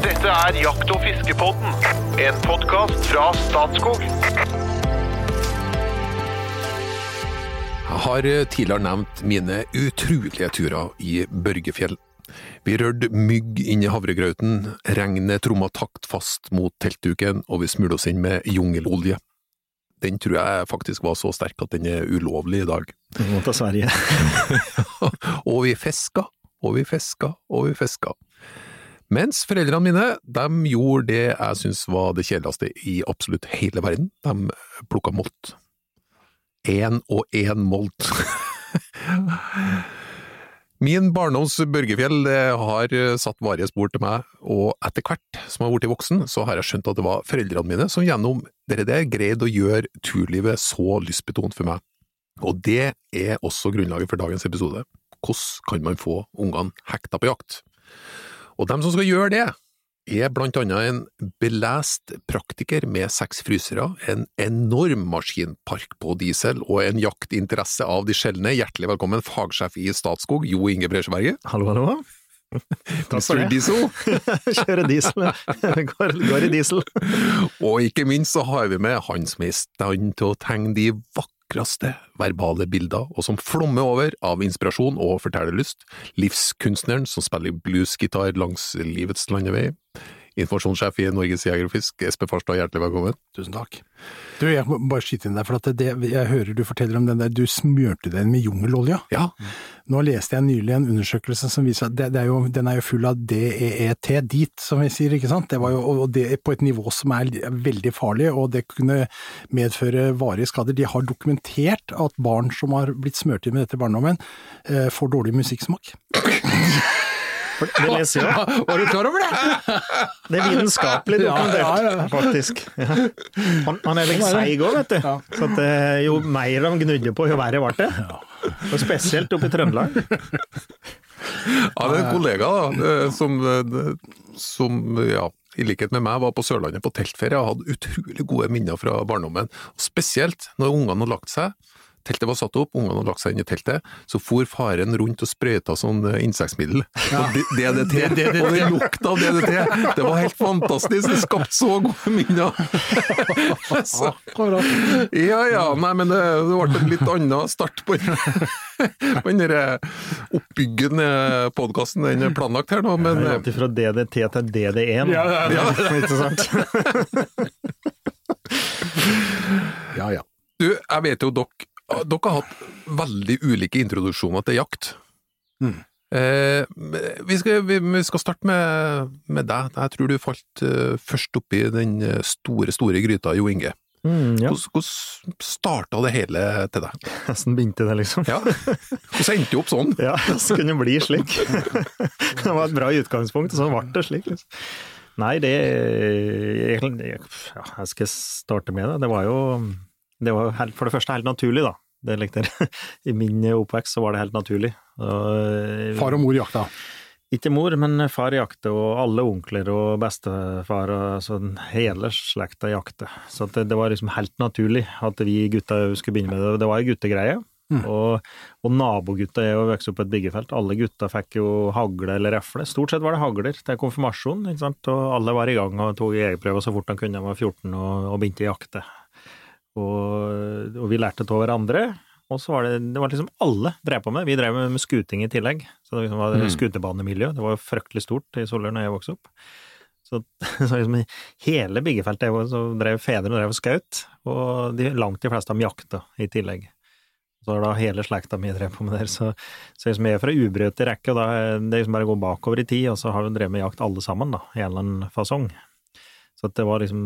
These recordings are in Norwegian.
Dette er Jakt- og fiskepodden, en podkast fra Statskog. Jeg har tidligere nevnt mine utrolige turer i Børgefjell. Vi rørte mygg inn i havregrauten, regnet tromma taktfast mot teltduken, og vi smurte oss inn med jungelolje. Den tror jeg faktisk var så sterk at den er ulovlig i dag. Du må ta Sverige. og vi fiska, og vi fiska, og vi fiska. Mens foreldrene mine, de gjorde det jeg syntes var det kjedeligste i absolutt hele verden. De plukka molt. Én og én molt. Min barndoms Børgefjell har satt varige spor til meg, og etter hvert som jeg har blitt voksen, så har jeg skjønt at det var foreldrene mine som gjennom dere der greide å gjøre turlivet så lystbetont for meg. Og det er også grunnlaget for dagens episode. Hvordan kan man få ungene hekta på jakt? Og dem som skal gjøre det, er blant annet en belest praktiker med seks frysere, en enorm maskinpark på diesel og en jaktinteresse av de sjeldne. Hjertelig velkommen, fagsjef i Statskog, Jo Inge Bresjeberget. Hallo, hallo. Takk for det. Diesel. Kjøre diesel. Går, går i diesel. og ikke minst så har vi med han som er i stand til å tegne de vakreste verbale bilder, og som flommer over av inspirasjon og fortellerlyst. Livskunstneren som spiller bluesgitar langs livets landevei. Informasjonssjef i Norges Jeger og Fisk, Espen Farstad, hjertelig velkommen. Tusen takk. Du, jeg må bare skyte inn der, for at det, jeg hører du forteller om den der, du smurte den med jungelolja. Ja. Nå leste jeg nylig en undersøkelse som viser at det, det er jo, den er jo full av DEET, dit, som vi sier, ikke sant. Det var jo, og det på et nivå som er veldig farlig, og det kunne medføre varige skader. De har dokumentert at barn som har blitt smurt inn med dette i barndommen, eh, får dårlig musikksmak. Det leser jeg. Var du klar over det? Det er vitenskapelig dokumentert, Ja, ja, ja. faktisk. Ja. Han, han er litt seig òg, vet du. Så at, eh, jo mer de gnudde på, jo verre ble det. Og spesielt oppe i Trøndelag. Ja, det er en kollega da, eh, som, eh, som ja, i likhet med meg var på Sørlandet på teltferie og hadde utrolig gode minner fra barndommen. Spesielt når ungene hadde lagt seg, teltet var satt opp, ungene hadde lagt seg inn i teltet, så for faren rundt og sprøyta sånn eh, insektmiddel. Ja. DDT. Og det lukta av DDT! Det var helt fantastisk! Det skapte så gode minner! Så, ja ja, nei men det, det ble en litt annen start på den den der oppbyggende podkasten enn planlagt her nå, men ja, Alltid fra DDT til DD1. Ja, ja, ja. Ja, ja. Du, jeg vet jo dere Dere har hatt veldig ulike introduksjoner til jakt. Mm. Eh, vi, skal, vi, vi skal starte med, med deg. Jeg tror du falt eh, først oppi den eh, store, store gryta, Jo Inge. Mm, ja. Hvordan, hvordan starta det hele til deg? Nesten begynte det, liksom. Ja. Hvordan endte du opp sånn? Ja, så kunne det bli slik. Det var et bra utgangspunkt, og så ble det slik. Liksom. Nei, det jeg, jeg, ja, jeg skal starte med det. Det var jo det var for det første helt naturlig, da. Det likte jeg. I min oppvekst så var det helt naturlig. Og, Far og mor jakta. Ikke mor, men far jakter, og alle onkler og bestefar og sånn, hele slekta jakter. Så det, det var liksom helt naturlig at vi gutta skulle begynne med det. Det var jo guttegreie. Og, og nabogutta er jo vokst opp på et byggefelt. Alle gutta fikk jo hagle eller refle. Stort sett var det hagler til konfirmasjon, ikke sant? og alle var i gang og tok jegerprøve så fort de kunne. De var 14 og, og begynte å jakte. Og, og vi lærte av hverandre. Og så var det, det var liksom alle drev på med. Vi drev med, skuting i tillegg. Så det liksom var Mm. skutebanemiljø. Det var jo fryktelig stort i Solør når jeg vokste opp. Så, så liksom hele byggefeltet så drev fedrene og drev skaut, og de, langt de fleste av dem jakta i tillegg. Så da hele slekta mi drev på med det. Så, så liksom jeg er fra ubrøt i rekke, og da det liksom bare å gå bakover i tid, og så har vi drevet med jakt alle sammen, da, i en eller annen fasong. Så det var liksom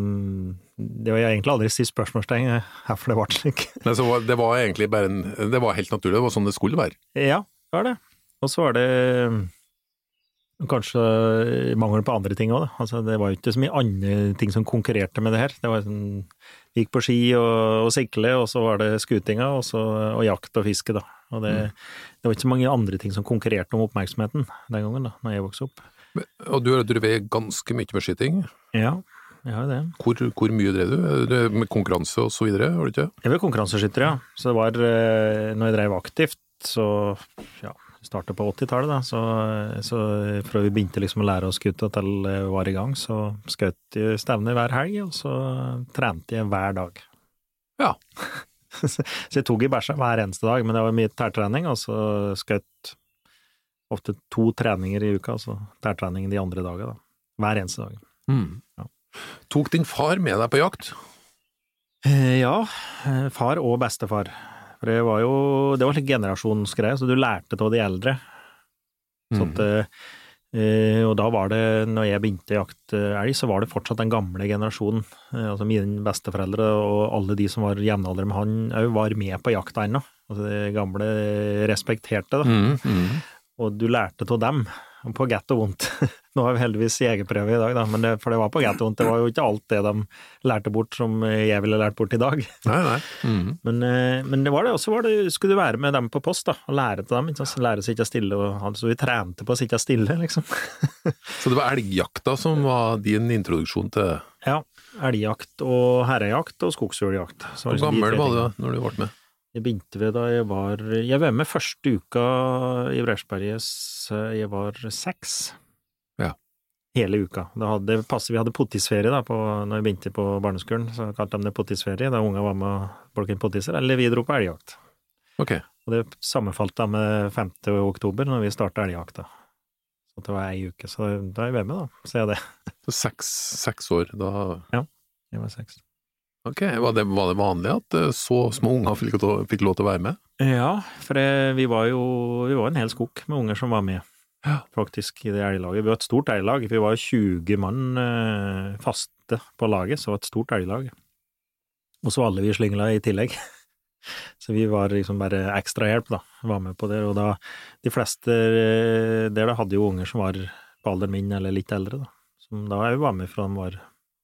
Det var egentlig aldri stilt spørsmålstegn herfor det ble slik. Men så var- det var egentlig bare en Det var helt naturlig, det var sånn det skulle være. Ja, det var det. Og så var det kanskje mangel på andre ting òg, da. Altså, det var jo ikke så mye andre ting som konkurrerte med det her. Det var sånn Gikk på ski og, og sikle, og så var det skutinga, og, så, og jakt og fiske, da. Og det, det var ikke så mange andre ting som konkurrerte om oppmerksomheten den gangen, da når jeg vokste opp. Men- Og du har drevet ganske mye med skyting. Ja, jeg har jo det. Hvor, hvor mye drev du? Med konkurranse og så videre, var det ikke? Jeg var konkurranseskytter, ja. Så det var eh, Når jeg drev aktivt, så ja, startet på 80-tallet, da, så, så fra vi begynte liksom å lære oss skuta til vi var i gang, så skjøt jeg stevner hver helg, og så trente jeg hver dag. Ja. så jeg tok i bæsja hver eneste dag, men det var mye tærtrening, og så skjøt ofte to treninger i uka, altså tærtrening de andre dagene, da. Hver eneste dag. Mm. Ja. Tok din far med deg på jakt? Eh, Ja, eh, far og bestefar. For det var jo det var litt generasjonsgreie, så du lærte av de eldre. Så at, eh, og da var det, når jeg begynte å jakte elg, så var det fortsatt den gamle generasjonen. Altså mine besteforeldre og alle de som var jevnaldrende med han, òg var med på jakta ennå. Altså det gamle respekterte da. Mm, mm. Og du lærte av dem, på godt og vondt. Nå har vi heldigvis jegerprøve i dag, da, men det, for det var på godt og vondt. Det var jo ikke alt det de lærte bort som jeg ville lært bort i dag. Nei, nei. Mm. Men, eh, men det var det også, var det, skulle du være med dem på post, da, og lære til dem. Ikke sant? Lære å sitte stille, og, så vi trente på å sitte stille, liksom. Så det var elgjakta som var din introduksjon til Ja, elgjakt og herrejakt og skogsfugljakt. Hvor liksom gammel var du da når du ble med? Jeg begynte ved da jeg var Jeg var med første uka i Bresjberget, jeg var seks. Ja. Hele uka. Da hadde, vi hadde pottisferie da, på, når jeg begynte på barneskolen, så kalte de det pottisferie, da unga var med å plukket pottiser, eller vi dro på elgjakt. Ok. Og det sammenfalt da med 5. oktober, når vi starta elgjakta. Så det var ei uke, så da er jeg med, da, ser jeg det. Så seks, seks år, da Ja, Jeg var seks. Ok, var det, var det vanlig at eh, så små unger fikk, fikk lov til å være med? Ja, for det, vi var jo vi var en hel skog med unger som var med, Ja. faktisk, i det elglaget. Vi var et stort elglag, vi var 20 mann eh, faste på laget, så det var et stort elglag. Og så alle vi slyngla i tillegg. Så vi var liksom bare ekstrahjelp, da, var med på det. Og da, de fleste eh, der da hadde jo unger som var på alderen min, eller litt eldre, da. Som da òg var med fra de var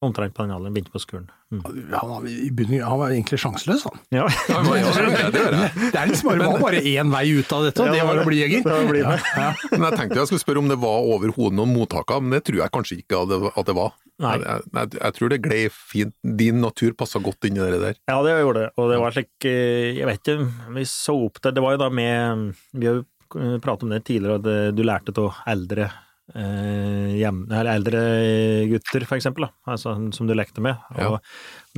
omtrent på den alderen, begynte på skolen. Mm. Han var, i bunnen- han var egentlig sjanseløs, han. Ja, Ja, ja, ja, det er liksom bare, var bare én vei ut av dette, og det var å bli jeger. Ja, med. Men jeg tenkte jeg skulle spørre om det var over hodet noen mottaker, men det tror jeg kanskje ikke at det, at det var. Nei. Jeg, jeg, jeg tror det gled fint. Din natur passa godt inn i det der. Ja, det gjorde det, og det var slik eh, Jeg vet ikke, vi så opp til Det var jo da med Vi har jo pratet om det tidligere, at eh, du lærte av eldre eh, hjem, eldre gutter, for eksempel, da, altså, som du lekte med. Og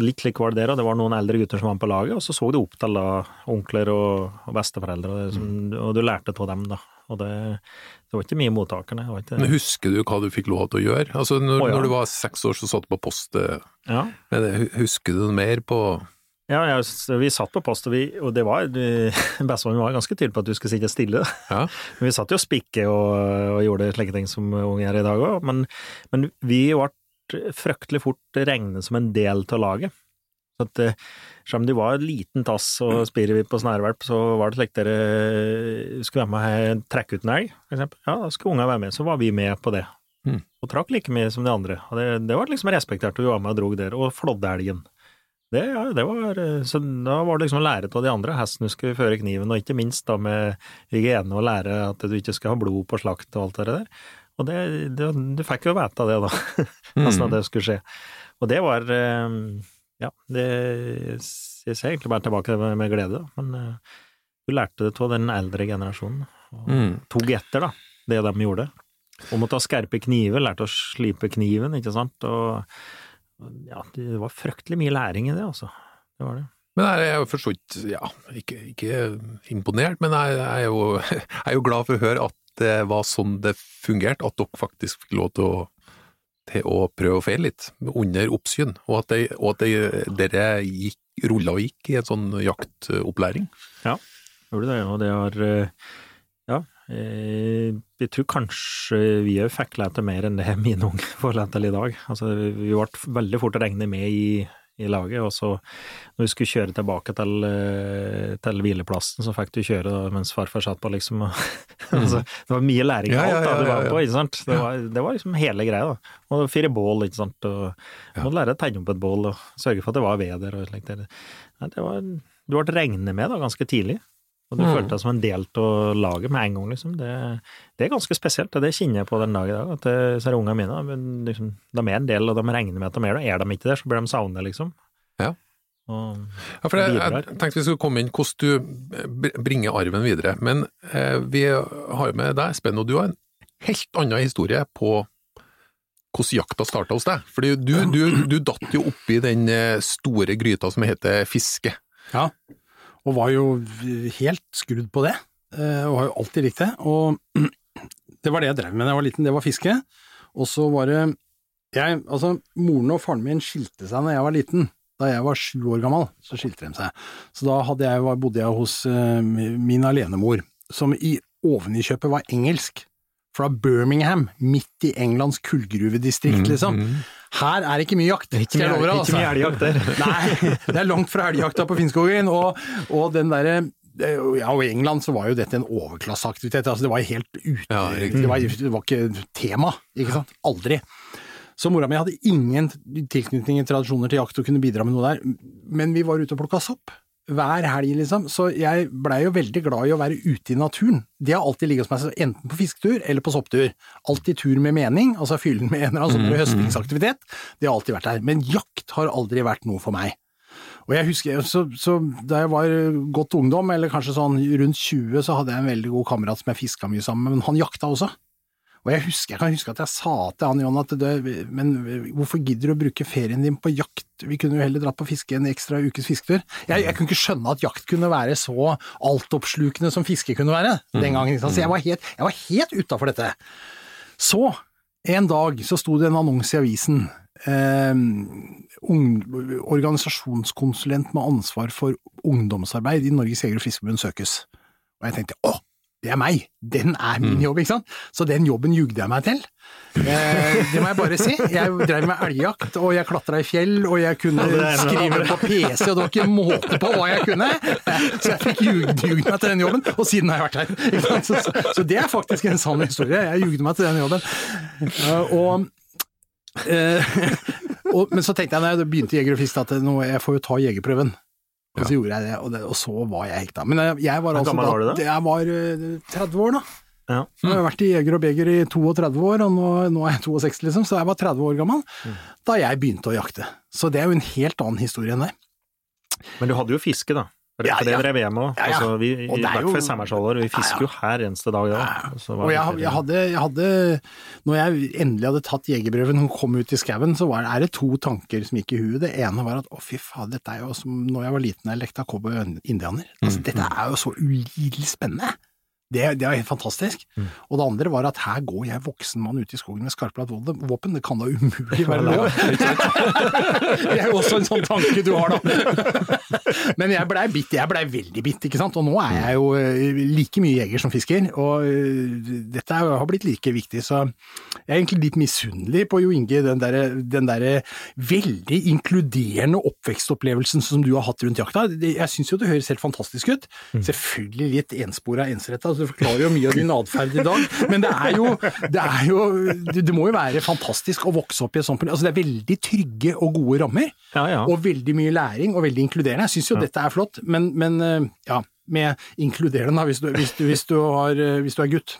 Litt slik var det der, og det var noen eldre gutter som var med på laget, og så så du opp til da, onkler og, og besteforeldre, og, som, og du lærte av dem, da. Og det, det var ikke mye mottakerne. Ikke, Men husker du hva du fikk lov til å gjøre? Altså, når, Å, ja. når du var seks år, så satt du på post. eh, ja. men Husker du mer på Ja, jeg, vi satt på post, og, vi, og det var Bestemoren var ganske tydelig på at du skulle sitte stille. Ja, Men Vi satt jo og spikke og, og gjorde slike ting som unge gjør i dag òg, men, men vi ble fryktelig fort regnet som en del av laget. Så at, eh, Selv om de var en liten tass og spirer vi på snærvalp, så var det slik dere skulle være med og trekke ut en elg, for eksempel. Ja, da skulle unga være med, så var vi med på det. Mm. Og trakk like mye som de andre. Og det, det var liksom respektert, og vi var med og drog der. Og flådde elgen. Det, ja, det var, eh, så da var det liksom å lære av de andre. Hesten du skulle føre kniven, og ikke minst da med hygiene og lære at du ikke skal ha blod på slakt og alt det der. Og det, det, du fikk jo vite det, da, hvordan mm. det skulle skje. Og det var eh, Ja, det Jeg ser egentlig bare tilbake med, med glede, da. Men eh, du lærte det av den eldre generasjonen, og Mm. tok etter, da, det de gjorde. Og måtte ha skerpe kniver, lærte å slipe kniven, ikke sant. Og ja, det var fryktelig mye læring i det, altså. Det var det. Men jeg er jo for så vidt ja, ikke, ikke imponert, men jeg, jeg, er jo, jeg er jo glad for å høre at det var sånn det fungerte, at dere faktisk fikk lov til å, til å prøve og feile litt, under oppsyn, og at, det, og at det, dere gikk, rulla og gikk i en sånn jaktopplæring. Gjorde det, og det har eh, Ja, jeg tror kanskje vi òg fikk lete mer enn det mine unge får lete til i dag. Altså, vi ble veldig fort regnet med i, i laget, og så når vi skulle kjøre tilbake til, eh, til hvileplassen, så fikk du kjøre da, mens farfar satt på, liksom. og- altså, det var mye læring alt, Ja, ja, da, du var ja, ja. på, ikke sant. Det var, det var liksom hele greia, da. Og fire bål, ikke sant. Og Ja. måtte lære å tenne opp et bål, og sørge for at det var ved der, og slikt. Det var, du ble regnet med da, ganske tidlig. Og du Mm. følte deg som en del av laget med en gang, liksom. Det, det er ganske spesielt, og det kjenner jeg på den dag i dag. At det, er ungene mine, liksom, de er en del, og de regner med at de er det. Er de ikke der, så blir de savnet, liksom. Ja. Og Ja, for jeg, jeg tenkte vi skulle komme inn hvordan du bringer arven videre, men eh, vi har jo med deg, Espen, og du har en helt annen historie på hvordan jakta starta hos deg. Fordi du, du, du datt jo oppi den eh, store gryta som heter fiske. Ja, og var jo helt skrudd på det, eh, og har jo alltid likt det. Og det var det jeg drev med da jeg var liten, det var fiske. Og så var det jeg, altså Moren og faren min skilte seg da jeg var liten. Da jeg var sju år gammel, så skilte de seg. Så da jeg, bodde jeg hos eh, min alenemor, som i ovenikjøpet var engelsk. Fra Birmingham, midt i Englands kullgruvedistrikt, liksom. Her er det ikke mye jakt, Det er ikke skal jeg love deg. ikke mye altså. elgjakt der. Nei, det er langt fra elgjakta på Finnskogen, og, og den derre ja, og I England så var jo dette en overklasseaktivitet. Altså, det var helt ute Ja, det, var, det var ikke tema, ikke sant. Aldri. Så mora mi hadde ingen tilknytning i tradisjoner til jakt og kunne bidra med noe der, men vi var ute og plukka sopp. Hver helg, liksom. Så jeg blei jo veldig glad i å være ute i naturen. Det har alltid ligget hos meg, enten på fisketur eller på sopptur. Alltid tur med mening, altså fylle den med en eller annen sånn høstingsaktivitet. Det har alltid vært der. Men jakt har aldri vært noe for meg. Og jeg husker, så, så Da jeg var godt ungdom, eller kanskje sånn rundt 20, så hadde jeg en veldig god kamerat som jeg fiska mye sammen med, men han jakta også. Og jeg, husker, jeg kan huske at jeg sa til han John at det, men hvorfor gidder du å bruke ferien din på jakt, vi kunne jo heller dratt på fiske en ekstra ukes fisketur. Jeg, jeg kunne ikke skjønne at jakt kunne være så altoppslukende som fiske kunne være den gangen. Så jeg var helt, jeg helt utafor dette. Så, en dag så sto det en annonse i avisen. Eh, ung, organisasjonskonsulent med ansvar for ungdomsarbeid i Norges Jeger- og Fiskerforbund søkes. Og jeg tenkte å, det er meg! Den er min jobb, ikke sant? Så den jobben jugde jeg meg til. Eh, det må jeg bare si. Jeg drev med elgjakt, og jeg klatra i fjell, og jeg kunne skrive på PC, og det var ikke måte på hva jeg kunne. Så jeg fikk jugd, jugd meg til den jobben, og siden har jeg vært her. Ikke sant? Så, så, så det er faktisk en sann historie. Jeg jugde meg til den jobben. Eh, og Eh, og, men så tenkte jeg når jeg begynte i Jeger og Fisk at nå, jeg får jo ta jegerprøven. Og så gjorde jeg det, og, det, og så var jeg hekta. Men jeg, jeg var altså gammel var da? Jeg var eh, 30 år, da. Ja. Nå har vært i Jeger og Beger i 32 år, og nå, nå er jeg 62, liksom, så jeg var 30 år gammel Mm. da jeg begynte å jakte. Så det er jo en helt annen historie enn det. Men du hadde jo fiske, da. For Ja, for det ja. drev jeg med òg. Ja, ja. Altså, vi, I er hvert fall i Semmerskjolder. Vi fisker jo hver eneste dag da. Og jeg, jeg, hadde, jeg hadde Når jeg endelig hadde tatt jegerprøven og kom ut i skauen, så var, er det to tanker som gikk i huet. Det ene var at å fy faen, dette er jo som når jeg var liten jeg lekte cowboy og indianer. Altså, dette er jo så ulidelig spennende. Det, det er helt fantastisk. Og det andre var at her går jeg voksen mann ute i skogen med skarplatt våpen, det kan da umulig være lov. det er jo også en sånn tanke du har, da. Men jeg blei bitt, jeg blei veldig bitt, ikke sant. Og nå er jeg jo eh, like mye jeger som fisker, og eh, dette har blitt like viktig, så jeg er egentlig litt misunnelig på Jo Inge, den derre den derre veldig inkluderende oppvekstopplevelsen som du har hatt rundt jakta. Jeg syns jo det høres helt fantastisk ut. Selvfølgelig litt enspora, ensretta, så det forklarer jo mye av din atferd i dag, men det er jo, det er jo det, må jo være fantastisk å vokse opp i et sånt Altså det er veldig trygge og gode rammer, Ja, ja. og veldig mye læring og veldig inkluderende. Jeg syns jo dette er flott, men, men eh, ja, med inkluderende hvis du, hvis du, hvis du, har, eh, hvis du er gutt.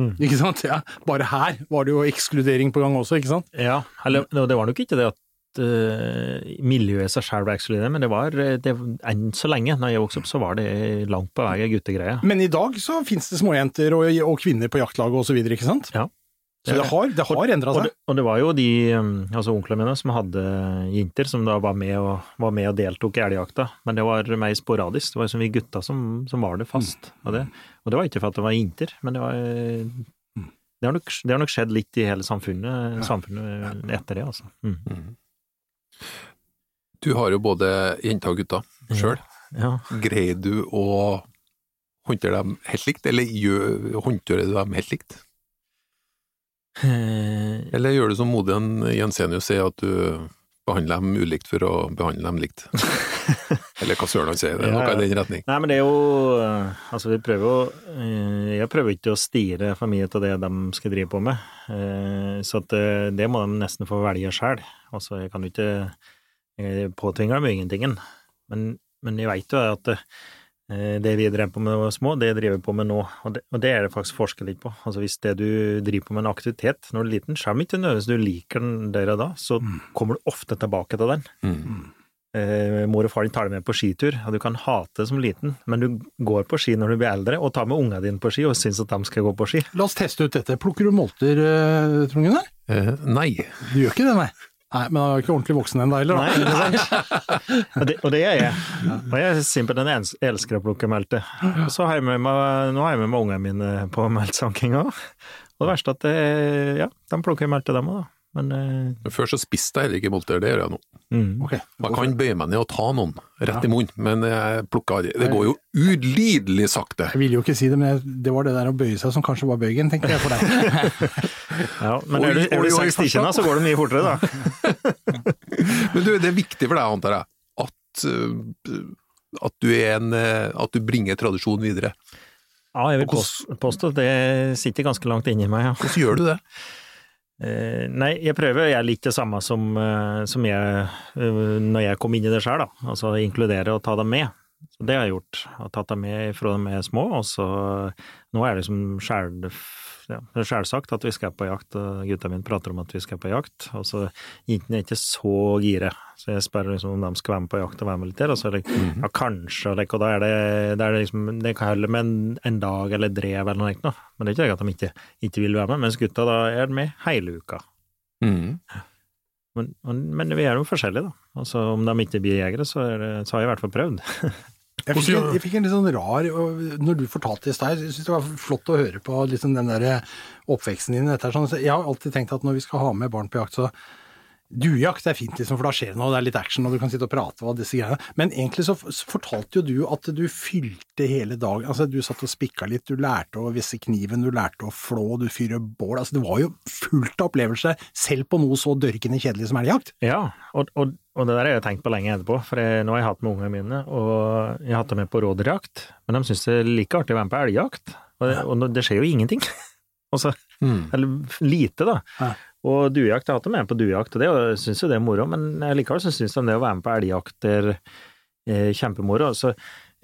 Mm. Ikke sant? Ja, bare her var det jo ekskludering på gang også, ikke sant? Ja, eller det det var nok ikke det at eh, miljøet i seg selv ble ekskludert, men det var eh, det, enn så lenge, når jeg vokste opp, så var det langt på vei guttegreie. Men i dag så finnes det småjenter og, og kvinner på jaktlaget og så videre, ikke sant? Ja. Så det har, det har endra Og seg. det, og det var jo de, um, altså onklene mine, som hadde jenter, som da var med og, var med og deltok i elgjakta, men det var mer sporadisk. Det var liksom vi gutta som, som var det fast. Og det, og det var ikke for at det var jenter, men det var det har, nok, det har nok skjedd litt i hele samfunnet, samfunnet etter det, altså. Mm. Du har jo både jenter og gutter sjøl. Ja. Greier du å håndtere dem helt likt, eller håndterer du dem helt likt? Eh, Eller gjør du som Modien Jensenius sier, at du behandler dem ulikt for å behandle dem likt? Eller hva søren han sier, det er noe Ja, i den retning. Nei, men det er jo eh, Altså, vi prøver jo eh, Jeg prøver ikke å styre for mye av det de skal drive på med, Eh, så at det, må de nesten få velge sjøl. Altså, jeg kan jo ikke Jeg påtvinger dem ingentingen, men, men jeg veit jo at det vi drev på med da vi var små, det driver vi på med nå, og det, og det er det faktisk forsket litt på. Altså Hvis det du driver på med en aktivitet når du er liten, kommer ikke nødvendigvis du liker den der og da, så kommer du ofte tilbake til den. Mm. Eh, mor og far din tar deg med på skitur, og du kan hate det som liten, men du går på ski når du blir eldre, og tar med ungene dine på ski og syns at de skal gå på ski. La oss teste ut dette. Plukker du molter, eh, Trond Gunnar? Eh, nei. Du gjør ikke det, nei? Nei, Men han er ikke ordentlig voksen ennå, heller? Og det, og det er jeg. Og jeg er simpelthen en elsker å plukke melte. Og så har jeg med meg, nå har jeg med meg ungene mine på meltsankinga. Og det verste er at det, ja, de plukker melte, dem òg, da. Men uh... Før så spiste jeg heller ikke molter, det gjør jeg nå. mm. Okay. Man kan bøye meg ned og ta noen rett i munnen, men jeg plukker aldri. Det går jo ulidelig sakte. Jeg ville jo ikke si det, men det var det der å bøye seg som kanskje var bøygen, tenker jeg for deg. Ja, men er du, er du oi, seks stykker, så går det mye fortere, da. Men du, det er viktig for deg, antar jeg, at, uh, at, du er en, uh, at du bringer tradisjonen videre. Ja, jeg vil påstå at det sitter ganske langt inni meg, ja. Hvordan gjør du det? Eh, nei, jeg prøver Jeg er litt det samme som, eh, som jeg eh, når jeg kom inn i det sjøl, da. Altså inkludere og ta dem med. Så det har jeg gjort. Jeg har tatt dem med fra de er små, og så Nå er det liksom sjæl, ja, at vi skal på jakt, og gutta mine prater om at vi skal på jakt. Og så jentene er ikke så gire, så jeg spør liksom om de skal være med på jakt og være med litt der. Og så er det ja, kanskje, og da er det, det, er liksom Det kan holde med en, en dag eller drev eller noe, men det er ikke det at de ikke, ikke vil være med. Mens gutta da er med hele uka. Mm. Men, men, men vi er jo forskjellige, da. Altså, om de ikke blir jegere, så, er det, så har jeg i hvert fall prøvd. Jeg fikk, en, jeg fikk en litt sånn rar Når du fortalte det i stad, jeg syns det var flott å høre på liksom den der oppveksten din. Dette, sånn. Jeg har alltid tenkt at når vi skal ha med barn på jakt, så Duejakt er fint, liksom, for da skjer det noe, det er litt action, og du kan sitte og prate og disse greiene. Men egentlig så, fortalte jo du at du fylte hele dagen. Altså, du satt og spikka litt, du lærte å visse kniven, du lærte å flå, du fyrer bål. Altså, det var jo fullt av opplevelse, selv på noe så dørkende kjedelig som elgjakt. Ja, og, og, og det der har jeg tenkt på lenge etterpå, for jeg, nå har jeg hatt med ungene mine, og jeg har hatt dem med på rådyrjakt, men de syns det er like artig å være med på elgjakt, og, og det skjer jo ingenting. Altså, Mm. eller lite, da. Ja. Og duejakt, jeg har hatt dem med på duejakt, og det syns jo det er moro, men likevel så syns de det å være med på elgjakter er eh, kjempemoro. Så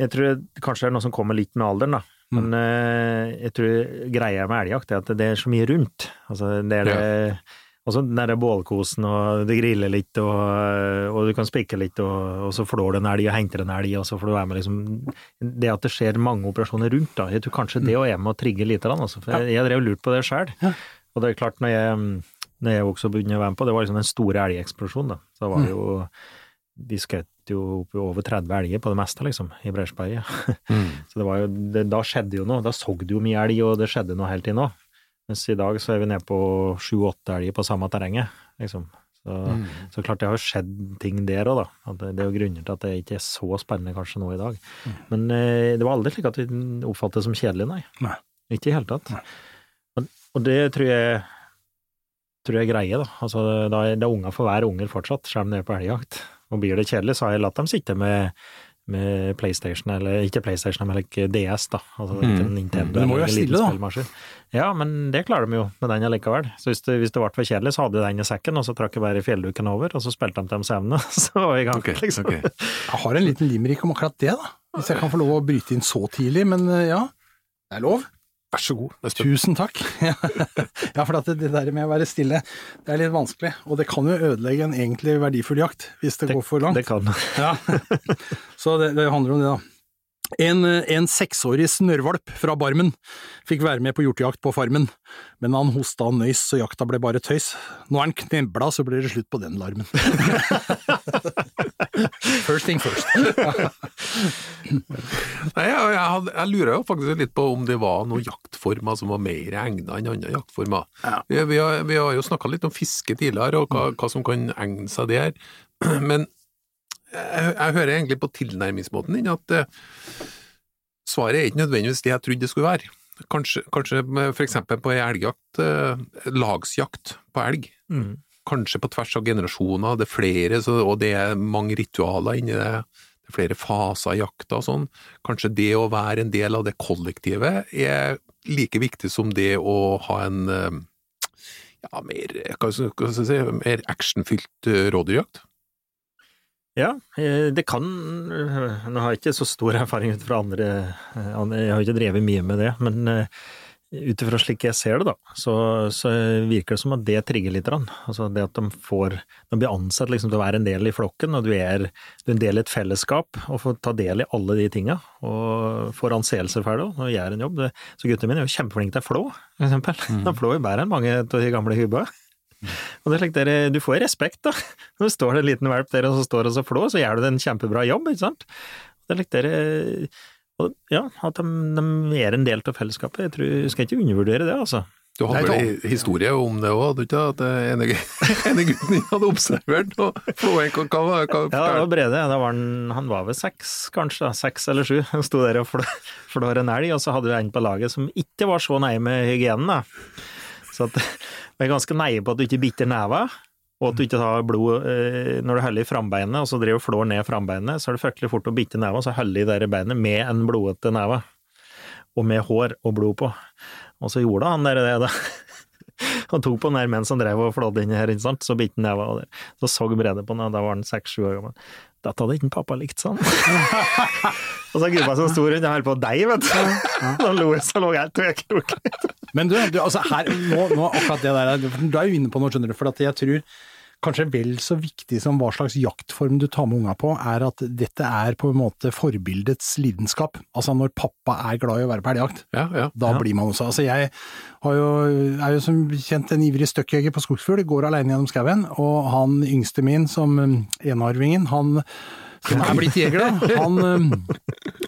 jeg tror kanskje det er noe som kommer litt med alderen, da. Men eh, jeg tror greia med elgjakt er at det er så mye rundt. Altså, det er det ja. Altså den derre bålkosen, og det griller litt, og, og du kan spikke litt, og, og så flår du en elg og henter en elg, og så får du være med liksom Det at det skjer mange operasjoner rundt, da. Jeg tror kanskje det òg er med å trigge lite grann, altså. For jeg, jeg drev lurt på det sjøl. Og det er klart, når jeg, når jeg også begynte å være med på, det var liksom den store elgeksplosjonen, da. Så det var jo Vi skjøt jo opp i over 30 elger på det meste, liksom, i Bresjberget. Mm. Så det var jo, det, da skjedde jo noe. Da så du jo mye elg, og det skjedde noe hele tiden òg. Mens i dag så er vi nede på sju-åtte elger på samme terrenget, liksom. Så, så klart det har skjedd ting der òg, da. Det, det er jo grunner til at det ikke er så spennende kanskje nå i dag. Men eh, det var aldri slik at vi oppfattet det som kjedelig, nei. Nei. Ikke i hele tatt. Og, og det tror jeg tror jeg greie, da. Altså, da er det er unger for hver unger fortsatt, selv om det er på elgjakt. Og blir det kjedelig, så har jeg latt dem sitte med, med PlayStation, eller ikke PlayStation, men like DS, da. Altså ikke Mm. Nintendo. Men det må jo være stille, da. Ja, men det klarer de jo med den allikevel. Så hvis det, hvis det ble for kjedelig, så hadde de den i sekken, og så trakk jeg bare fjellduken over, og så spilte de til de sevne, så var vi i gang, okay, liksom. Okay. Jeg har en liten limerick om akkurat det, da. Hvis jeg kan få lov å bryte inn så tidlig, men eh, ja. Det er lov. Vær så god. Espen. Tusen takk. ja, for det, det der med å være stille, det er litt vanskelig. Og det kan jo ødelegge en egentlig verdifull jakt, hvis det, går for langt. Det kan Ja. Så det, det handler om det, da. En, en seksårig snørrvalp fra Barmen fikk være med på hjortejakt på Farmen, men han hosta og nøys så jakta ble bare tøys. Nå er han knebla, så blir det slutt på den larmen. first thing first. Nei, jeg, jeg, jeg lurer jo faktisk litt på om det var noen jaktformer som var mer egnet enn andre jaktformer. Ja. Vi, vi, har, vi har jo snakka litt om fiske tidligere, og hva, hva som kan egne seg der. Men jeg, jeg hører egentlig på tilnærmingsmåten din at uh, svaret er ikke nødvendigvis det jeg trodde det skulle være. Kanskje, kanskje for eksempel på elgjakt, uh, lagsjakt på elg. Mm. Kanskje på tvers av generasjoner, det er flere, så, og det er mange ritualer inni det. Det er flere faser i jakta og sånn. Kanskje det å være en del av det kollektivet er like viktig som det å ha en uh, ja, mer, hva skal jeg si, mer actionfylt rådyrjakt. Ja, eh, det kan Nå har jeg ikke så stor erfaring ut fra andre, eh, Jeg har ikke drevet mye med det, men eh, ut ifra slik jeg ser det, da, så, så, virker det som at det trigger litt. Altså det at de får De blir ansett liksom til å være en del i flokken, og du er, du er en del i et fellesskap og får ta del i alle de tinga. Og får anseelser for det og gjør en jobb. Det, så guttene mine er jo kjempeflinke til å flå, for eksempel. Mm. De flår jo bedre enn mange av de gamle hubba. Og det er slik dere, Du får respekt, da. Når det står en liten valp der og så står og så flår, så gjør du en kjempebra jobb, ikke sant. Det er slik dere og ja, at de, de, er en del av fellesskapet. Jeg, tror, jeg skal ikke undervurdere det, altså. Du hadde vel en historie om det òg, hadde du ikke? At ene, ene gutten din hadde observert og flåen hva, hva, hva, Ja, det var Brede. Da var han, han var vel seks, kanskje. Seks eller sju. Han sto der og flår en elg, og så hadde vi en på laget som ikke var så nøye med hygienen. da. Så at, jeg er ganske neie på at du ikke biter neva. Og at du ikke tar blod eh, når du holder i frambeinet, og så driver flår ned frambeinet, så er det fryktelig fort å bite neva, så der i beinet med en blodete neve. Og med hår og blod på. Og så gjorde han der det, da. Han tok på den der mens han drev og flådde inn her, ikke sant, så bitte neva, og så så Brede på den, og da var han seks-sju år gammel. Dette hadde ikke pappa likt, sånn. og så gubba som sto rundt jeg holdt på å deie, vet du. Da lo jeg så lå helt og jeg. Men du, du, altså her, nå, nå akkurat det der, du er jo inne på noe, skjønner du, for at jeg tror kanskje vel så viktig som hva slags jaktform du tar med unga på, er at dette er på en måte forbildets lidenskap. Altså når pappa er glad i å være på elgjakt, ja, ja, da ja. blir man også Altså jeg jo, er jo som kjent en ivrig støkkjeger på skogsfugl, går alene gjennom skauen, og han yngste min som um, enarvingen, han som er blitt jeger, da, han, um,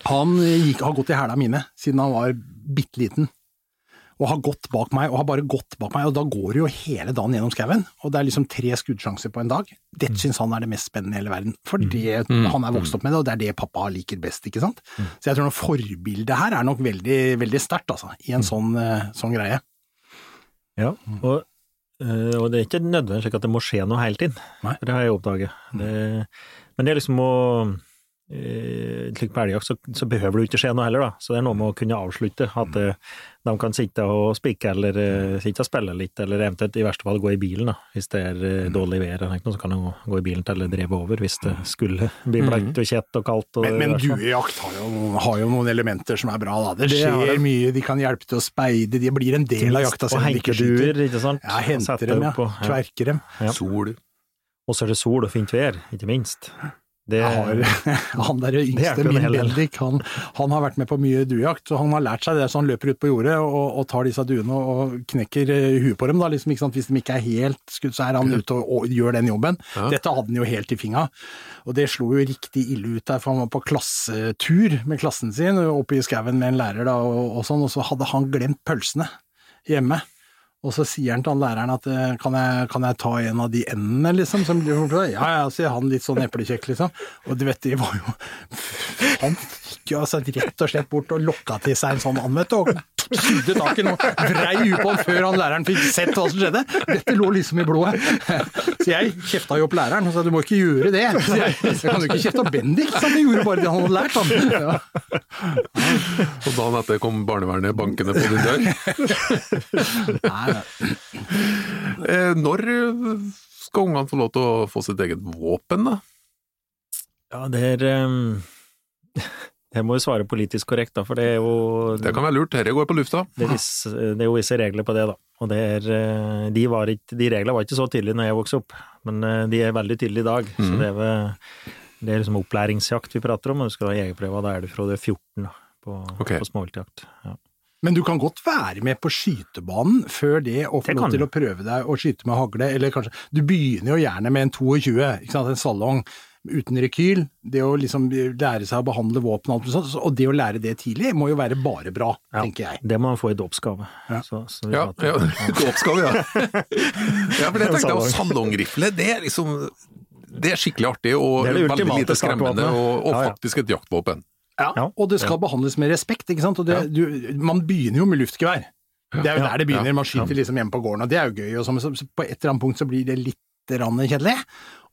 han gikk, har gått i hæla mine siden han var bitte liten og har gått bak meg, og har bare gått bak meg, og da går du jo hele dagen gjennom skauen, og det er liksom tre skuddsjanser på en dag. Dette mm. syns han er det mest spennende i hele verden, fordi mm. han er vokst opp med det, og det er det pappa liker best, ikke sant. Mm. Så jeg tror noe forbildet her er nok veldig, veldig sterkt, altså, i en mm. sånn, eh, sånn, greie. Ja, og, eh, og, det er ikke nødvendigvis slik at det må skje noe hele tiden, Nei. det har jeg oppdaget. Det, men det er liksom å slik på elgjakt så, så, behøver det ikke skje noe heller, da. Så det er noe med å kunne avslutte. At uh, de kan sitte og spikke eller uh, sitte og spille litt, eller eventuelt i verste fall gå i bilen, da. Hvis det er uh, dårlig vær noe, så kan de gå i bilen til det drevet over, hvis det skulle bli blankt og kjett og kaldt. Og men men duejakt har, har, jo noen elementer som er bra, da. Det skjer det mye, de kan hjelpe til å speide, de blir en del av jakta selv om de ikke skyter. Ikke sant? Ja, henter dem, ja. Kverker dem. Ja. Sol. Og så er det sol og fint vær, ikke minst. Det, har, han der yngste, min Bendik, han, han, har vært med på mye duejakt, så han har lært seg det. Så han løper ut på jordet og, og tar disse duene og knekker eh, huet på dem. Da, liksom, Hvis de ikke er helt skutt, så er han ute og, og gjør den jobben. Ja. Dette hadde han jo helt i finga. Og det slo jo riktig ille ut der, for han var på klassetur med klassen sin oppe i skauen med en lærer, da, og, og sånn, og så hadde han glemt pølsene hjemme. Og så sier han til han læreren at eh, kan jeg, kan jeg ta en av de endene, liksom? Som ja, ja, sier han litt sånn eplekjekk, liksom. Og du vet, de var jo Han gikk jo altså rett og slett bort og lokka til seg en sånn and, vet du. Og sugde tak i noe, vrei huet på han før han læreren fikk sett hva som skjedde. Dette lå liksom i blodet. Så jeg kjefta jo opp læreren og sa du må ikke gjøre det. Så jeg, jeg kan jo ikke kjefte opp Bendik, så han gjorde bare det han hadde lært. Han. Ja. Og dagen etter kom barnevernet bankende på din dør? Nei, eh, Når skal ungene få lov til å få sitt eget våpen, da? Ja, det er um jeg må jo svare politisk korrekt, da, for det er jo Det kan være lurt, dette går på lufta. Det er, visse, det er jo visse regler på det, da. Og det er, eh, de, var ikke, de reglene var ikke så tydelige når jeg vokste opp, men eh, de er veldig tydelige i dag. Mm. Så det er, ved, det er liksom opplæringsjakt vi prater om, og du skal ha jegerprøve, da er du fra du er 14 da, på, okay. på småviltjakt. Ja. Men du kan godt være med på skytebanen før det, og få lov til å prøve deg å skyte med hagle, eller kanskje Du begynner jo gjerne med en 22, ikke sant, en salong uten rekyl, det å liksom lære seg å behandle våpen og alt sånt, og det å lære det tidlig må jo være bare bra, ja, tenker jeg. Det må man få i dåpsgave. Ja. ja, ja, dåpsgave, ja. ja, for det tenkte jeg, salongrifle, det er liksom det er skikkelig artig og veldig lite skremmende, og, og faktisk et jaktvåpen. Ja, og det skal behandles med respekt, ikke sant. Og det, du, man begynner jo med luftgevær. Det er jo der det begynner, man skyter liksom hjemme på gården, og det er jo gøy. Og så, på et eller annet punkt så blir det litt kjedelig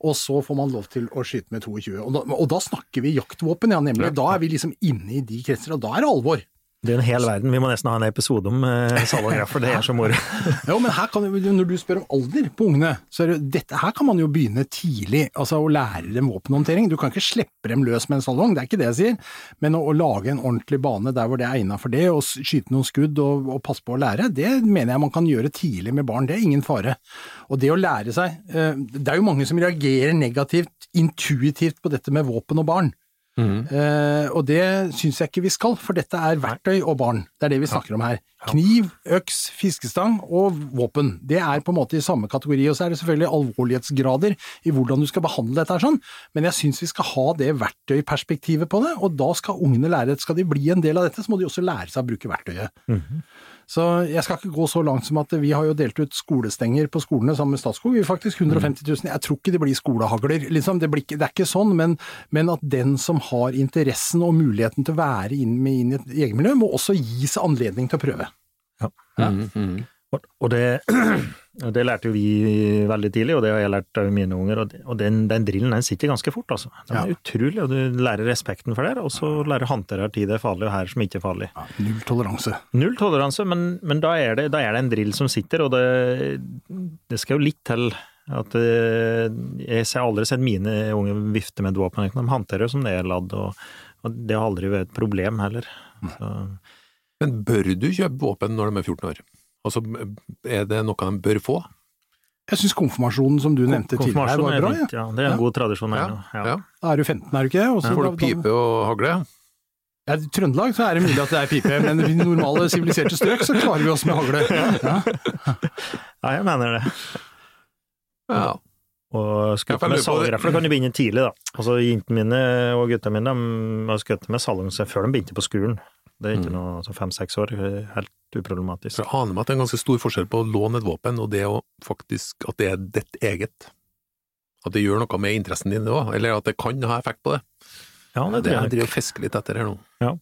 og så får man lov til å skyte med 22. Og da, og da snakker vi jaktvåpen, ja, nemlig. Da er vi liksom inne i de kretser, og da er det alvor. Det er en hel verden. Vi må nesten ha en episode om eh, for det er så moro. Jo, men her kan, når du spør om alder på ungene, så er det, dette, her kan man jo begynne tidlig. Altså å lære dem våpenhåndtering. Du kan ikke slippe dem løs med en salong, det er ikke det jeg sier. Men å, å lage en ordentlig bane der hvor det er egnet for det, og skyte noen skudd og, og, passe på å lære, det mener jeg man kan gjøre tidlig med barn. Det er ingen fare. Og det å lære seg eh, Det er jo mange som reagerer negativt, intuitivt på dette med våpen og barn. Mm. Og det syns jeg ikke vi skal, for dette er verktøy og barn. Det er det vi snakker om her. Kniv, øks, fiskestang og våpen. Det er på en måte i samme kategori. Og så er det selvfølgelig alvorlighetsgrader i hvordan du skal behandle dette her sånn, men jeg syns vi skal ha det verktøyperspektivet på det, og da skal ungene lære Skal de bli en del av dette, så må de også lære seg å bruke verktøyet. Mm. Så jeg skal ikke gå så langt som at vi har jo delt ut skolestenger på skolene sammen med Statskog. Vi er faktisk 150 000. Jeg tror ikke det blir skolehagler, liksom. Det, blir, det er ikke sånn, men, men, at den som har interessen og muligheten til å være inn, med, inn i et egenmiljø, må også gis anledning til å prøve. Ja. ja. Mm -hmm. Og det, det, lærte jo vi veldig tidlig, og det har jeg lært av mine unger. Og den, den drillen den sitter ganske fort, altså. Den er utrolig, og du lærer respekten for det, og så lærer håndtere tid det er farlig, og her som ikke er farlig. Ja, null toleranse. Null toleranse, men, men da, er det, da, er det, en drill som sitter, og det, det skal jo litt til at eh, Jeg har aldri sett mine unge vifte med et våpen. De håndterer som det er ladd, og, og, det har aldri vært et problem heller. Så. Men bør du kjøpe våpen når de er 14 år? Altså, er det noe de bør få? Jeg syns konfirmasjonen som du nevnte tidligere var bra. Ja. ja. Det er en ja. god tradisjon her Ja. Ja. Da er du 15, er du ikke det? Får du pipe og hagle? Ja, I Trøndelag så er det mulig at det er pipe, men i normale siviliserte strøk så klarer vi oss med hagle. Ja, ja jeg mener det. Ja. Og skutt med salgrefle kan du begynne tidlig, da. Altså Jentene mine og guttene mine de har skutt med salong før de begynte på skolen. Det er ikke mm. noe altså fem-seks år, helt uproblematisk. Jeg aner meg at det er en ganske stor forskjell på å låne et våpen og det å faktisk at det er ditt eget. At det gjør noe med interessen din òg, eller at det kan ha effekt på det. Ja, det, det jeg driver og fisker litt etter her nå. Ja.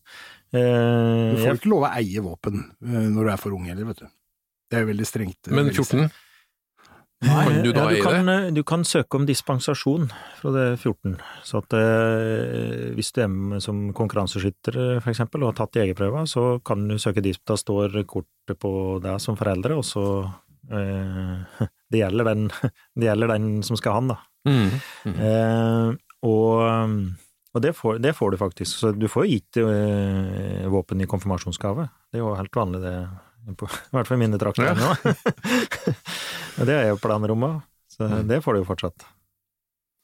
Eh, du får ikke lov å eie våpen eh, når du er for ung heller, vet du. Det er jo veldig strengt. Men 14? Kan du da ja, du kan, det? Du kan søke om dispensasjon fra det 14. Så at eh, hvis du er som konkurranseskytter for eksempel, og har tatt jegerprøva, så kan du søke disp. Da står kortet på deg som foreldre, og så eh, det, gjelder den, det gjelder den som skal ha den, da. Mm. Mm. Eh, og, og det, får, det, får, du faktisk. Så du får gitt eh, våpen i konfirmasjonsgave. Det er jo helt vanlig, det på, I hvert fall mine trakter nå. det er jo planrommet, så mm. det får du jo fortsatt.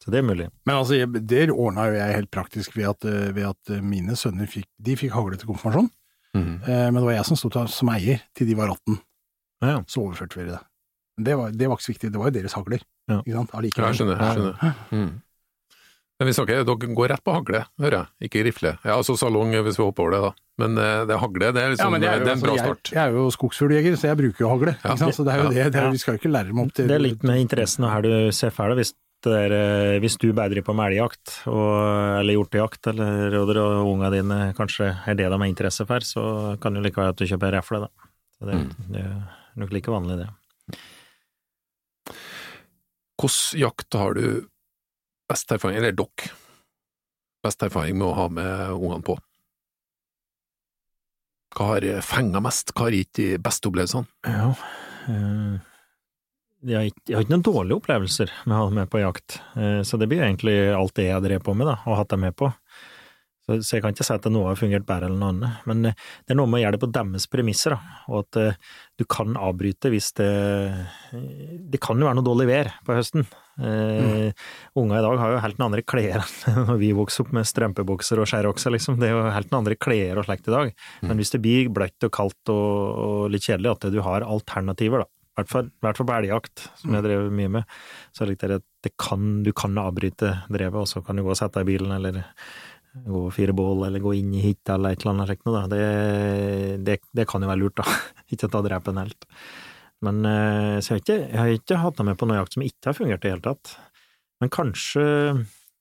Så det er mulig. Men altså, det ordna jo jeg helt praktisk ved at, eh, ved at eh, mine sønner fikk, de fikk hagle til konfirmasjon. Mm. Eh, men det var jeg som sto som eier til de var 18. Ja. Så overførte vi det. Det var, det var, ikke så viktig, det var jo deres hagler. Ja. Ikke sant? Allikevel. Jeg skjønner. Jeg skjønner. Mm. Men vi snakker, dere går rett på hagle, hører jeg, ikke rifle. Ja, altså salong hvis vi hopper over det, da. Men eh, det hagle, det er, liksom, ja, det er, det er en bra start. Jeg, jeg, er jo skogsfugljeger, så jeg bruker jo hagle. Ja. Så det er jo det, det er, vi skal jo ikke lære dem opp til Det er litt med interessen og her du ser for. Hvis, er, eh, hvis du bedrer på med elgjakt eller hjortejakt, eller råder og unga dine kanskje er det de har interesse for, så kan det likevel være at du kjøper refle, da. Så det, mm. det er nok like vanlig, det. Hvilken jakt har du best erfaring, eller dere, best erfaring med å ha med ungene på? Hva har fenga mest, hva har gitt de beste opplevelsene? Ja, øh, jeg, har ikke, jeg, har ikke, noen dårlige opplevelser med å ha dem med på jakt, øh, så det blir egentlig alt det jeg drev på med, da, og hatt dem med på. Så, så, jeg kan ikke si at noe har fungert bedre enn noe annet, men eh, det er noe med å gjøre det på deres premisser, da, og at uh, du kan avbryte hvis det Det kan jo være noe dårlig vær på høsten. Uh, mm. Unga i dag har jo helt noen andre klær enn når vi vokste opp med strømpebukser og skjærokser, liksom. Det er jo helt noen andre klær og slikt i dag. Mm. Men hvis det blir bløtt og kaldt og, og litt kjedelig, at du har alternativer, da. I hvert fall, hvert fall på elgjakt, som jeg mm. drev mye med, så er det at det kan, du kan avbryte drevet, og så kan du gå og sette deg i bilen, eller gå og fire bål, eller gå inn i hytta, eller et eller annet slikt noe, det, det, det, kan jo være lurt, da. ikke ta drepen en helt. Men eh, så jeg har, ikke, jeg har ikke hatt meg med på noe jakt som ikke har fungert i det hele tatt. Men kanskje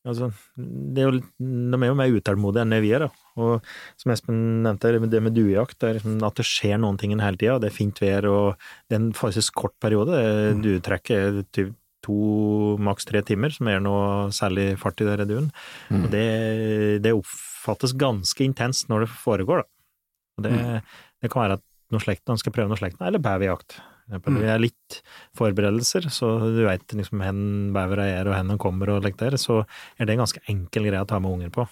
Altså, det er jo, de er jo mer utålmodige enn det vi er, da. Og som Espen nevnte, det med duejakt, det er liksom at det skjer noen ting hele tida. Det er fint vær, og det er en forholdsvis kort periode. Mm. Duetrekket er to, maks tre timer, som er noe særlig fart i det duen. Mm. Og det, det, oppfattes ganske intenst når det foregår, da. Og det, det kan være at noe slekt, skal prøve noe slekt, eller beverjakt. Eksempel. Det er litt forberedelser, så du veit liksom hvor bevera er og hvor de kommer og slikt der, så er det en ganske enkel greie å ta med unger på.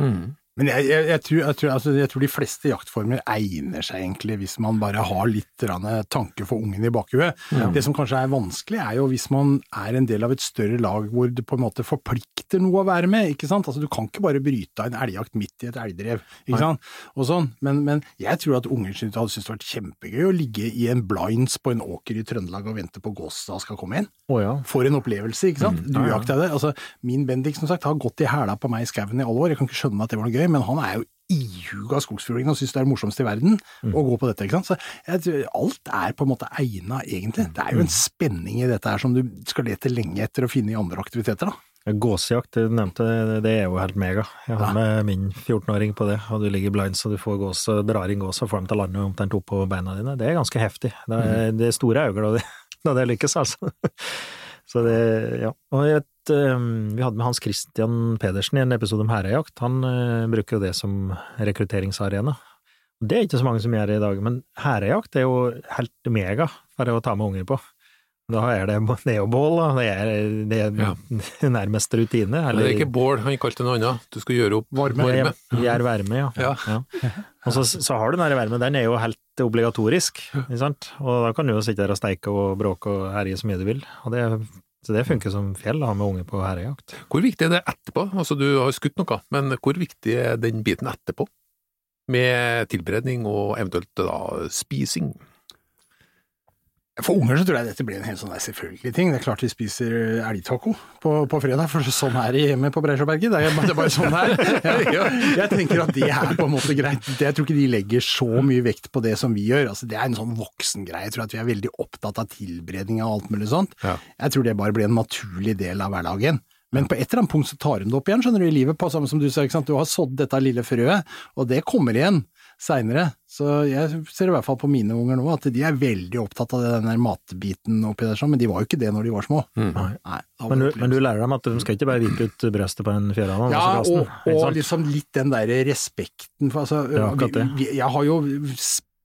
Mm. Men jeg, jeg, jeg, tror, jeg, tror, altså, jeg, tror, de fleste jaktformer egner seg egentlig hvis man bare har litt tanke for ungen i bakhuet. Ja. Det som kanskje er vanskelig, er jo hvis man er en del av et større lag hvor det på en måte forplikter noe å være med. ikke sant? Altså Du kan ikke bare bryte av en elgjakt midt i et elgdrev, ikke sant? Og sånn. Men, men jeg tror at unger hadde syntes det vært kjempegøy å ligge i en blinds på en åker i Trøndelag og vente på gåsa skal komme inn. Oh, ja. For en opplevelse, ikke sant? Mm. Du jakta det. Altså, min Bendik som sagt har gått i hæla på meg i skauen i alle år, jeg kan ikke skjønne at det var noe gøy, men han er jo ihuga skogsfugling og syns det er det morsomste i verden Mm. å gå på dette. ikke sant? Så jeg tror alt er på en måte egna, egentlig. Det er jo en Mm. spenning i dette her som du skal lete lenge etter å finne i andre aktiviteter. da. Gåsejakt, du nevnte, det er jo helt mega. Jeg har med min 14-åring på det, og du ligger blind så du får gås, drar inn gås og får dem til å lande omtrent oppå beina dine. Det er ganske heftig. Det er, det er store øyne da det, lykkes, altså. Så det, ja. Og jeg um, vi hadde med Hans Christian Pedersen i en episode om herrejakt. Han uh, bruker jo det som rekrutteringsarena. Det er ikke så mange som gjør det i dag, men herrejakt er jo helt mega for å ta med unger på. Da er det, det er jo bål, da. Det er, det er Ja. nærmest rutine. Eller, det er ikke bål, han kalte det noe annet. Du skal gjøre opp Varme. varme. Gjør varme, ja. Ja. Og så, så har du den varmen, den er jo helt obligatorisk, ikke sant? Og da kan du jo sitte der og steike og bråke og herje så mye du vil. Og det, så det funker som fjell å ha med unge på herrejakt. Hvor viktig er det etterpå? Altså, du har skutt noe, men hvor viktig er den biten etterpå? Med tilberedning og eventuelt da spising? For unger så tror jeg dette blir en helt sånn selvfølgelig ting. Det er klart vi spiser elgtaco på, på fredag, for sånn er det hjemme på Breisjåberget. Det, er- det er bare sånn her. er. Jeg tenker at det er på en måte greit. Jeg tror ikke de legger så mye vekt på det som vi gjør. Altså, det er en sånn voksengreie. Jeg tror at vi er veldig opptatt av tilberedning og alt mulig sånt. Ja. Jeg tror det bare blir en naturlig del av hverdagen. Men på et eller annet punkt så tar hun det opp igjen, skjønner du, i livet, på samme som du sa. Du har sådd dette lille frøet, og det kommer igjen seinere. Så jeg ser i hvert fall på mine unger nå at de er veldig opptatt av den der matbiten oppi der, sånn, men de var jo ikke det når de var små. Mm. Nei, var Men du, men du lærer dem at de skal ikke bare vippe ut brøstet på en fjærhane? ja, altså og, og liksom litt den der respekten for altså, Ja, vi, vi, Jeg har jo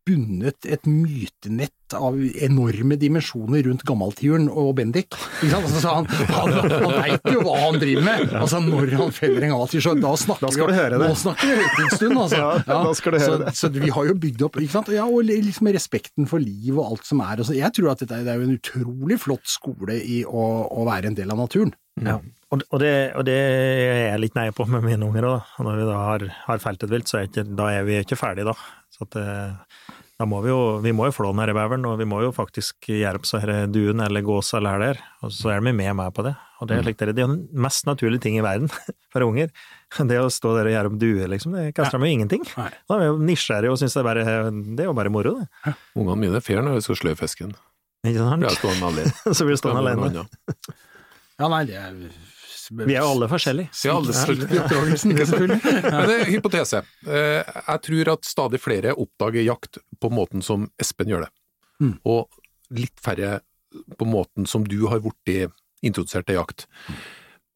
spunnet et mytenett av enorme dimensjoner rundt gammaltiuren og Bendik. Ikke sant? Altså, så han han, han veit jo hva han driver med! Altså Når han feller en gammaltiur, så da snakker Da skal vi du høre det. Nå snakker vi høytidsstund, altså. Ja, da skal du høre så, det. Så vi har jo bygd opp, ikke sant. Ja, og liksom respekten for liv og alt som er. Altså, jeg tror at dette det er jo en utrolig flott skole i å, å være en del av naturen. Ja. Og, det, og det er jeg litt nei på med mine unger òg. Når vi da har, har felt et vilt, så er ikke, da er vi ikke ferdige da. Så at, eh, da må vi jo, vi må jo flå den beveren, og vi må jo faktisk gjøre opp så her duen eller gåsa eller her der. Og så er de med meg på det. Og det er, slik det er det er den mest naturlige ting i verden for unger. Det å stå der og gjøre opp due, liksom, det kaster dem jo ingenting. Nei. Da er vi jo nysgjerrige og syns det, er det er jo bare moro, det. Ungene mine fer når vi skal slø fisken. Ikke sant? Så blir du stående alene. Ja, nei, det er Vi er jo alle forskjellige. Ja, alle selvfølgelig. Men det er hypotese. Eh, Jeg tror at stadig flere oppdager jakt på måten som Espen gjør det, Mm. og litt færre på måten som du har blitt introdusert til jakt.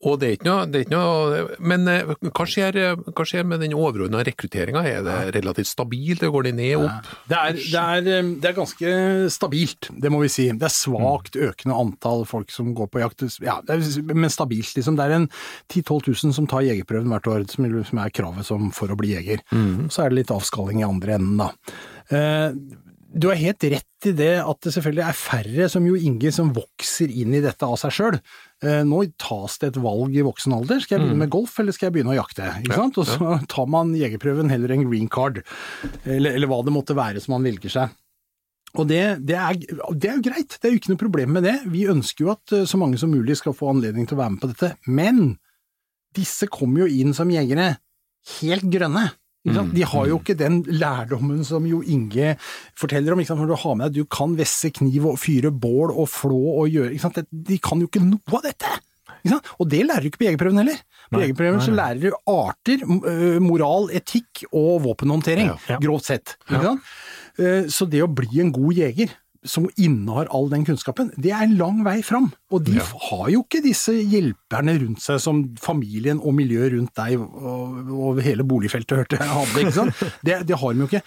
Og det er ikke noe, det er ikke noe Men eh, hva skjer, hva skjer med den overordna rekrutteringa? Er det relativt stabilt, går det ned opp? Det er, det, er, eh, det er ganske stabilt, det må vi si. Det er svakt økende antall folk som går på jakt, ja, men stabilt. Liksom. Det er en 10 000-12 000 som tar jegerprøven hvert år, som er kravet som for å bli jeger. Så er det litt avskalling i andre enden, da. Eh, Du har helt rett i det at det selvfølgelig er færre som Jo Inge som vokser inn i dette av seg sjøl. Nå tas det et valg i voksen alder. Skal jeg begynne med golf, eller skal jeg begynne å jakte? Sant? Og så tar man jegerprøven heller enn green card, eller, eller hva det måtte være som man velger seg. Og det, det, er, det er jo greit, det er jo ikke noe problem med det. Vi ønsker jo at eh, så mange som mulig skal få anledning til å være med på dette. Men disse kommer jo inn som jegere helt grønne. Sant? De har jo ikke den lærdommen som jo Inge forteller om. Når du har med deg du kan vesse kniv og fyre bål og flå og gjøre? De kan jo ikke noe av dette! Og det lærer du ikke på jegerprøven heller. På jegerprøven så lærer du arter, moral, etikk og våpenhåndtering, Ja, ja. grovt sett. Eh, Så det å bli en god jeger som innehar all den kunnskapen, det er en lang vei fram. Og de Ja. har jo ikke disse hjelperne rundt seg som familien og miljøet rundt deg og, og hele boligfeltet hørte jeg hadde, ikke sant. Det, det har de jo ikke.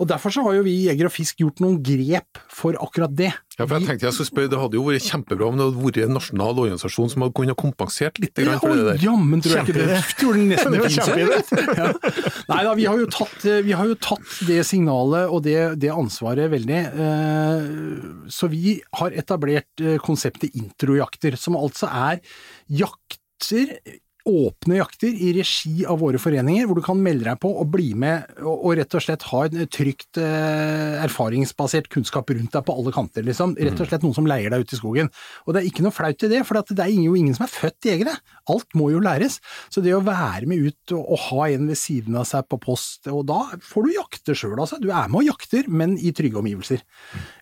Og Derfor så har jo vi i Jeger og Fisk gjort noen grep for akkurat det. Ja, for jeg tenkte jeg skulle spørre, Det hadde jo vært kjempebra om det hadde vært en nasjonal organisasjon som hadde kunnet kompensert litt grann for det Ja, der. Jammen tror jeg ikke det. Tror du nesten det Det finnes? Ja. Nei da, vi har, jo tatt, vi har jo tatt det signalet og det, det ansvaret veldig. eh, Så vi har etablert eh, konseptet introjakter, som altså er jakter åpne jakter i regi av våre foreninger, hvor du kan melde deg på og bli med og, og rett og slett ha en trygt, eh, erfaringsbasert kunnskap rundt deg på alle kanter. Liksom. Rett og slett noen som leier deg ut i skogen. Og det er ikke noe flaut i det, for det er jo ingen som er født jegere. Alt må jo læres. Så det å være med ut og, og ha en ved siden av seg på post, og da får du jakte sjøl, altså. Du er med og jakter, men i trygge omgivelser.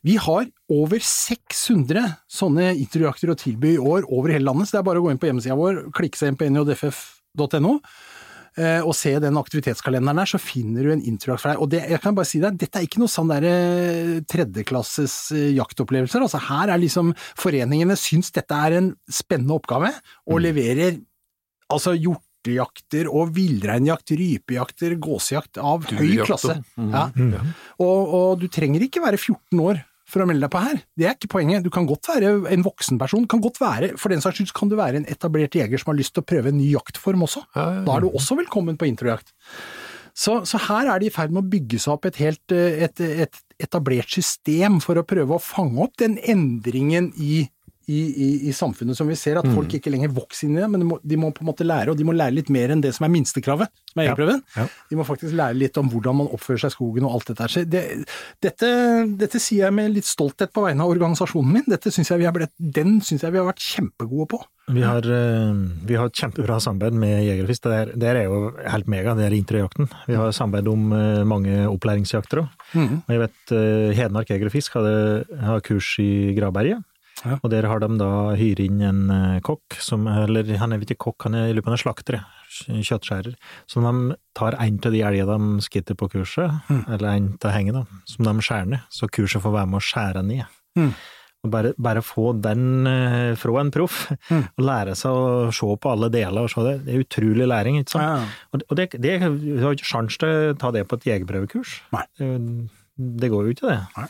Vi har over 600 sånne introjakter å tilby i år over hele landet, så det er bare å gå inn på hjemmesida vår, klikke seg inn på njff.no eh, og se den aktivitetskalenderen der, så finner du en introjakt for deg. Og det, jeg kan bare si deg, dette er ikke noe sånn der eh, tredjeklasses eh, jaktopplevelser. Altså her er liksom foreningene syns dette er en spennende oppgave, og leverer altså hjortejakter og villreinjakt, rypejakter, gåsejakt av høy klasse. og- Ja. Og, og du trenger ikke være 14 år for å melde deg på her. Det er ikke poenget. Du kan godt være en voksen person. Kan godt være, for den saks skyld kan du være en etablert jeger som har lyst til å prøve en ny jaktform også. Da er du også velkommen på introjakt. Så, så her er det i ferd med å bygge seg opp et helt eh, et, et etablert system for å prøve å fange opp den endringen i i, i, i samfunnet som vi ser, at Mm. folk ikke lenger vokser inn i det, men de må, de må på en måte lære, og de må lære litt mer enn det som er minstekravet, som er Ja, ja. De må faktisk lære litt om hvordan man oppfører seg i skogen og alt dette her. Det, dette, dette sier jeg med litt stolthet på vegne av organisasjonen min. Dette synes jeg vi har blitt, den syns jeg vi har vært kjempegode på. Vi har, eh, vi har et kjempebra samarbeid med Jeger og Fisk. Det der, det er jo helt mega, det er introjakten. Vi har samarbeid om eh, mange opplæringsjakter òg. Mm. Jeg vet eh, Hedmark Jeger og Fisk hadde, har kurs i Gravberget. Ja. Og der har de da hyret inn en eh, kokk, som, eller han er ikke kokk, han er, i løpet av er slakter, kjøttskjærer. Så de tar en av de elgene de skitter på kurset, Mm. eller en av hengene, som de skjærer ned. Så kurset får være med å skjære ned. Mm. Og bare, bare få den eh, fra en proff, Mm. og lære seg å se på alle deler og se det, det er utrolig læring, ikke sant? Ja. Og, det, det, du har ikke sjans til å ta det på et jegerprøvekurs. Det, det går jo ikke, det. Nei.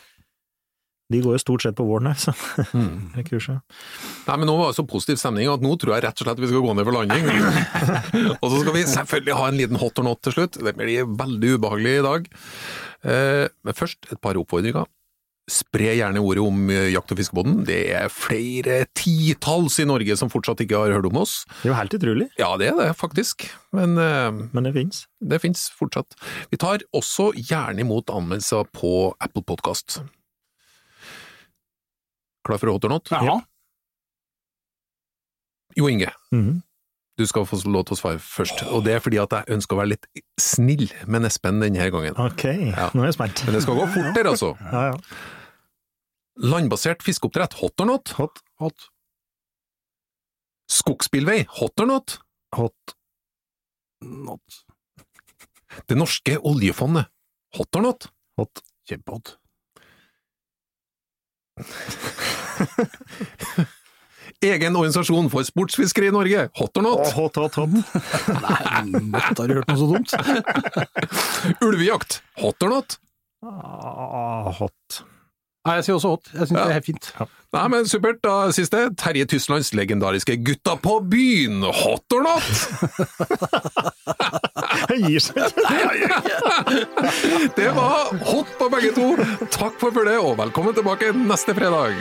De går jo stort sett på våren her, så Mm. det kurset. Nei, men Nå var det så positiv stemning at nå tror jeg rett og slett vi skal gå ned for landing. og så skal vi selvfølgelig ha en liten hot or not til slutt. Det blir veldig ubehagelig i dag. Eh, men først et par oppfordringer. Spre gjerne ordet om eh, Jakt- og fiskebåten. Det er flere titalls i Norge som fortsatt ikke har hørt om oss. Det er jo helt utrolig, Ja, det er det faktisk, men eh, men det fins. det fins fortsatt. Vi tar også gjerne imot anmeldelser på Apple Podkast. Klar for hot or not? Ja. Jo Inge, Mhm. du skal få lov til å svare først. Og det er fordi at jeg ønsker å være litt snill med Espen denne gangen. Ok, Ja. nå er jeg spent. Men det skal gå fortere, altså. Ja, ja. Landbasert fiskeoppdrett, hot or not? Hot. Hot. Skogsbilvei, hot or not? Hot. Not. Det norske oljefondet, hot or not? Hot. Kjempehot. Egen organisasjon for sportsfiskere i Norge, hot or not? Hot, hot, hot. Nei, måtte har du hørt noe så dumt? Ulvejakt, hot or not? Ah, hot. Nei, jeg sier også hot. Jeg syns Ja. det er helt fint. Nei, men supert. Da siste. Terje Tyslands legendariske Gutta på byen, hot or not? Jeg gir seg ikke. Det var hot på begge to. Takk for følget, og velkommen tilbake neste fredag.